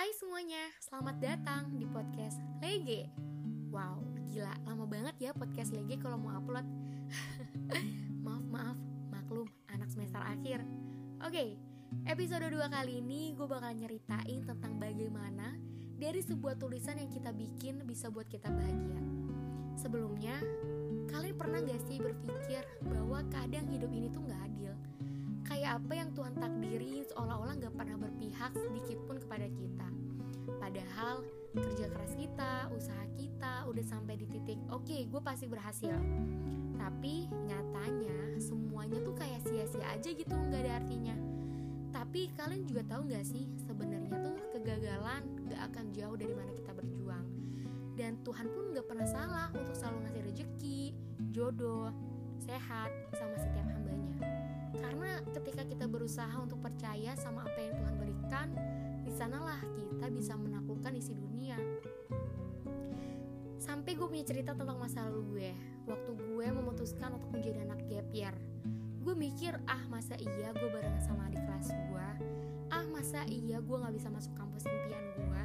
Hai semuanya, selamat datang di podcast Lege Wow, gila, lama banget ya podcast Lege kalau mau upload. Maaf, maaf, maklum, anak semester akhir. Oke, episode 2 kali ini gue bakal nyeritain tentang bagaimana Dari sebuah tulisan yang kita bikin bisa buat kita bahagia. Sebelumnya, kalian pernah gak sih berpikir bahwa kadang hidup ini tuh gak adil? Kayak apa yang Tuhan takdiri seolah-olah gak pernah berpihak sedikit pun kepada kita. Padahal kerja keras kita, usaha kita udah sampai di titik oke okay, gue pasti berhasil. Tapi nyatanya semuanya tuh kayak sia-sia aja gitu nggak ada artinya. Tapi kalian juga tahu gak sih sebenarnya tuh kegagalan gak akan jauh dari mana kita berjuang. Dan Tuhan pun gak pernah salah untuk selalu ngasih rejeki, jodoh, sehat sama setiap hambanya. Karena ketika kita berusaha untuk percaya sama apa yang Tuhan berikan, di sanalah kita bisa menaklukkan gue punya cerita tentang masa lalu gue, waktu gue memutuskan untuk menjadi anak gap year. Gue mikir, ah masa iya gue bareng sama adik kelas gue? Ah masa iya gue gak bisa masuk kampus impian gue?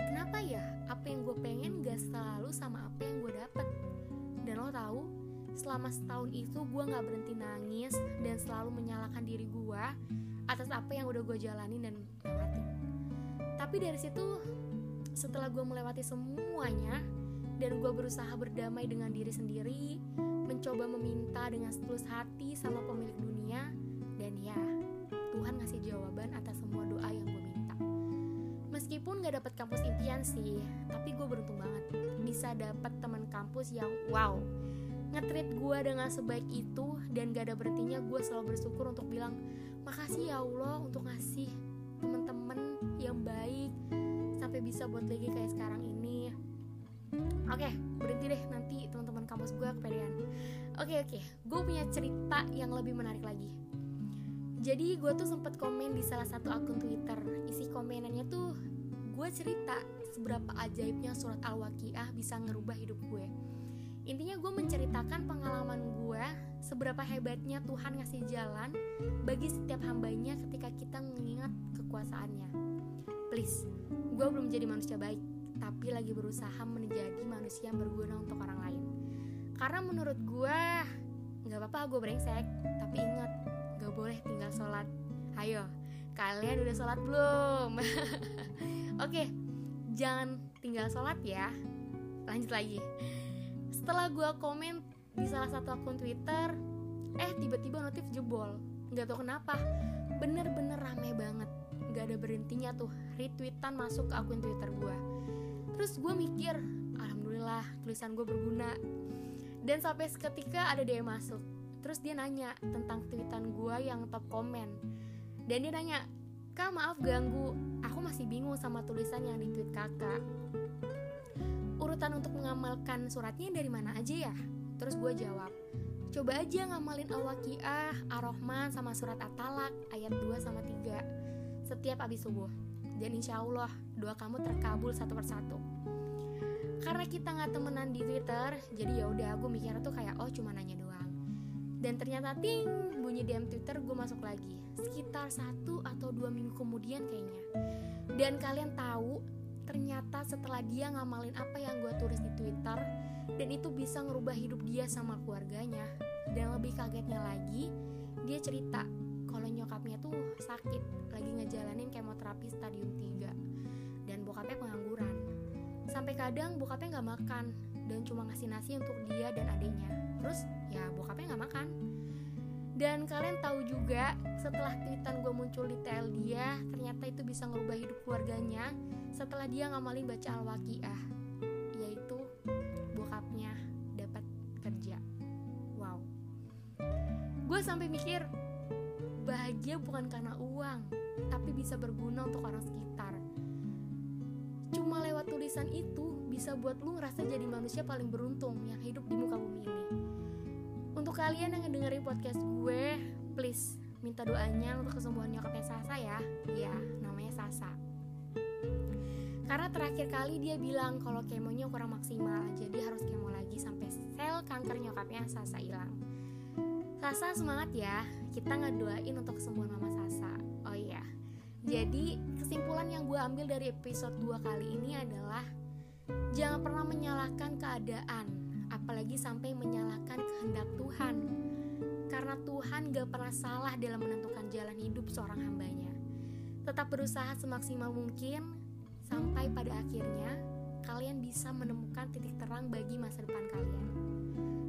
Kenapa ya? Apa yang gue pengen gak selalu sama apa yang gue dapet? Dan lo tahu, selama setahun itu gue gak berhenti nangis dan selalu menyalahkan diri gue atas apa yang udah gue jalanin dan lewatin. Tapi dari situ, setelah gue melewati semuanya dan gue berusaha berdamai dengan diri sendiri, mencoba meminta dengan setulus hati sama pemilik dunia, dan ya, Tuhan ngasih jawaban atas semua doa yang gue minta. Meskipun gak dapet kampus impian sih, tapi gue beruntung banget bisa dapet teman kampus yang wow, ngetrit gue dengan sebaik itu dan gak ada berhentinya gue selalu bersyukur untuk bilang makasih ya Allah untuk ngasih temen-temen yang baik sampai bisa buat lagi kayak sekarang ini oke berhenti deh nanti teman-teman kampus gue kepedean. Oke oke gue punya cerita yang lebih menarik lagi. Jadi gue tuh sempet komen di salah satu akun Twitter. Isi komenannya tuh gue cerita seberapa ajaibnya surat Al-Waqiah bisa ngerubah hidup gue. Intinya gue menceritakan pengalaman gue seberapa hebatnya Tuhan ngasih jalan bagi setiap hambanya ketika kita mengingat kekuasaannya. Please, gue belum jadi manusia baik, tapi lagi berusaha menjadi manusia yang berguna untuk orang lain. Karena menurut gue, gak apa-apa gue brengsek, tapi ingat, gak boleh tinggal sholat. Ayo, kalian udah sholat belum? Oke, jangan tinggal sholat ya. Lanjut lagi setelah gue komen di salah satu akun Twitter eh tiba-tiba notif jebol nggak tau kenapa bener-bener rame banget nggak ada berhentinya tuh retweetan masuk ke akun Twitter gue terus gue mikir alhamdulillah tulisan gue berguna dan sampai seketika ada dia masuk terus dia nanya tentang tweetan gue yang top komen dan dia nanya kak maaf ganggu aku masih bingung sama tulisan yang di tweet kakak urutan untuk mengamalkan suratnya dari mana aja ya? Terus gue jawab, coba aja ngamalin Al-Waqiah, Ar-Rahman, sama surat At-Talak ayat 2 sama 3 setiap abis subuh. Dan insya Allah doa kamu terkabul satu persatu. Karena kita nggak temenan di Twitter, jadi ya udah gue mikirnya tuh kayak oh cuma nanya doang. Dan ternyata ting bunyi DM Twitter gue masuk lagi sekitar satu atau dua minggu kemudian kayaknya. Dan kalian tahu ternyata setelah dia ngamalin apa yang gue tulis di Twitter dan itu bisa ngerubah hidup dia sama keluarganya dan lebih kagetnya lagi dia cerita tuh sakit lagi ngejalanin kemoterapi stadium 3 dan bokapnya pengangguran. Sampai kadang bokapnya nggak makan dan cuma ngasih nasi untuk dia dan adiknya. Terus ya bokapnya nggak makan. Dan kalian tahu juga setelah tweetan gue muncul di TL dia ternyata itu bisa ngerubah hidup keluarganya setelah dia ngamalin baca al-waqiah yaitu bokapnya dapat kerja. Wow. Gue sampai mikir bahagia bukan karena uang tapi bisa berguna untuk orang sekitar cuma lewat tulisan itu bisa buat lu ngerasa jadi manusia paling beruntung yang hidup di muka bumi ini untuk kalian yang ngedengerin podcast gue, please minta doanya untuk kesembuhan nyokapnya Sasa ya. Ya, namanya Sasa. Karena terakhir kali dia bilang kalau kemonya kurang maksimal, jadi harus kemo lagi sampai sel kanker nyokapnya Sasa hilang. Sasa semangat ya, kita ngedoain untuk kesembuhan mama Sasa. Oh iya, Jadi kesimpulan yang gue ambil dari episode 2 kali ini adalah Jangan pernah menyalahkan keadaan Apalagi sampai menyalahkan kehendak Tuhan. Karena Tuhan gak pernah salah dalam menentukan jalan hidup seorang hambanya. Tetap berusaha semaksimal mungkin Sampai pada akhirnya kalian bisa menemukan titik terang bagi masa depan kalian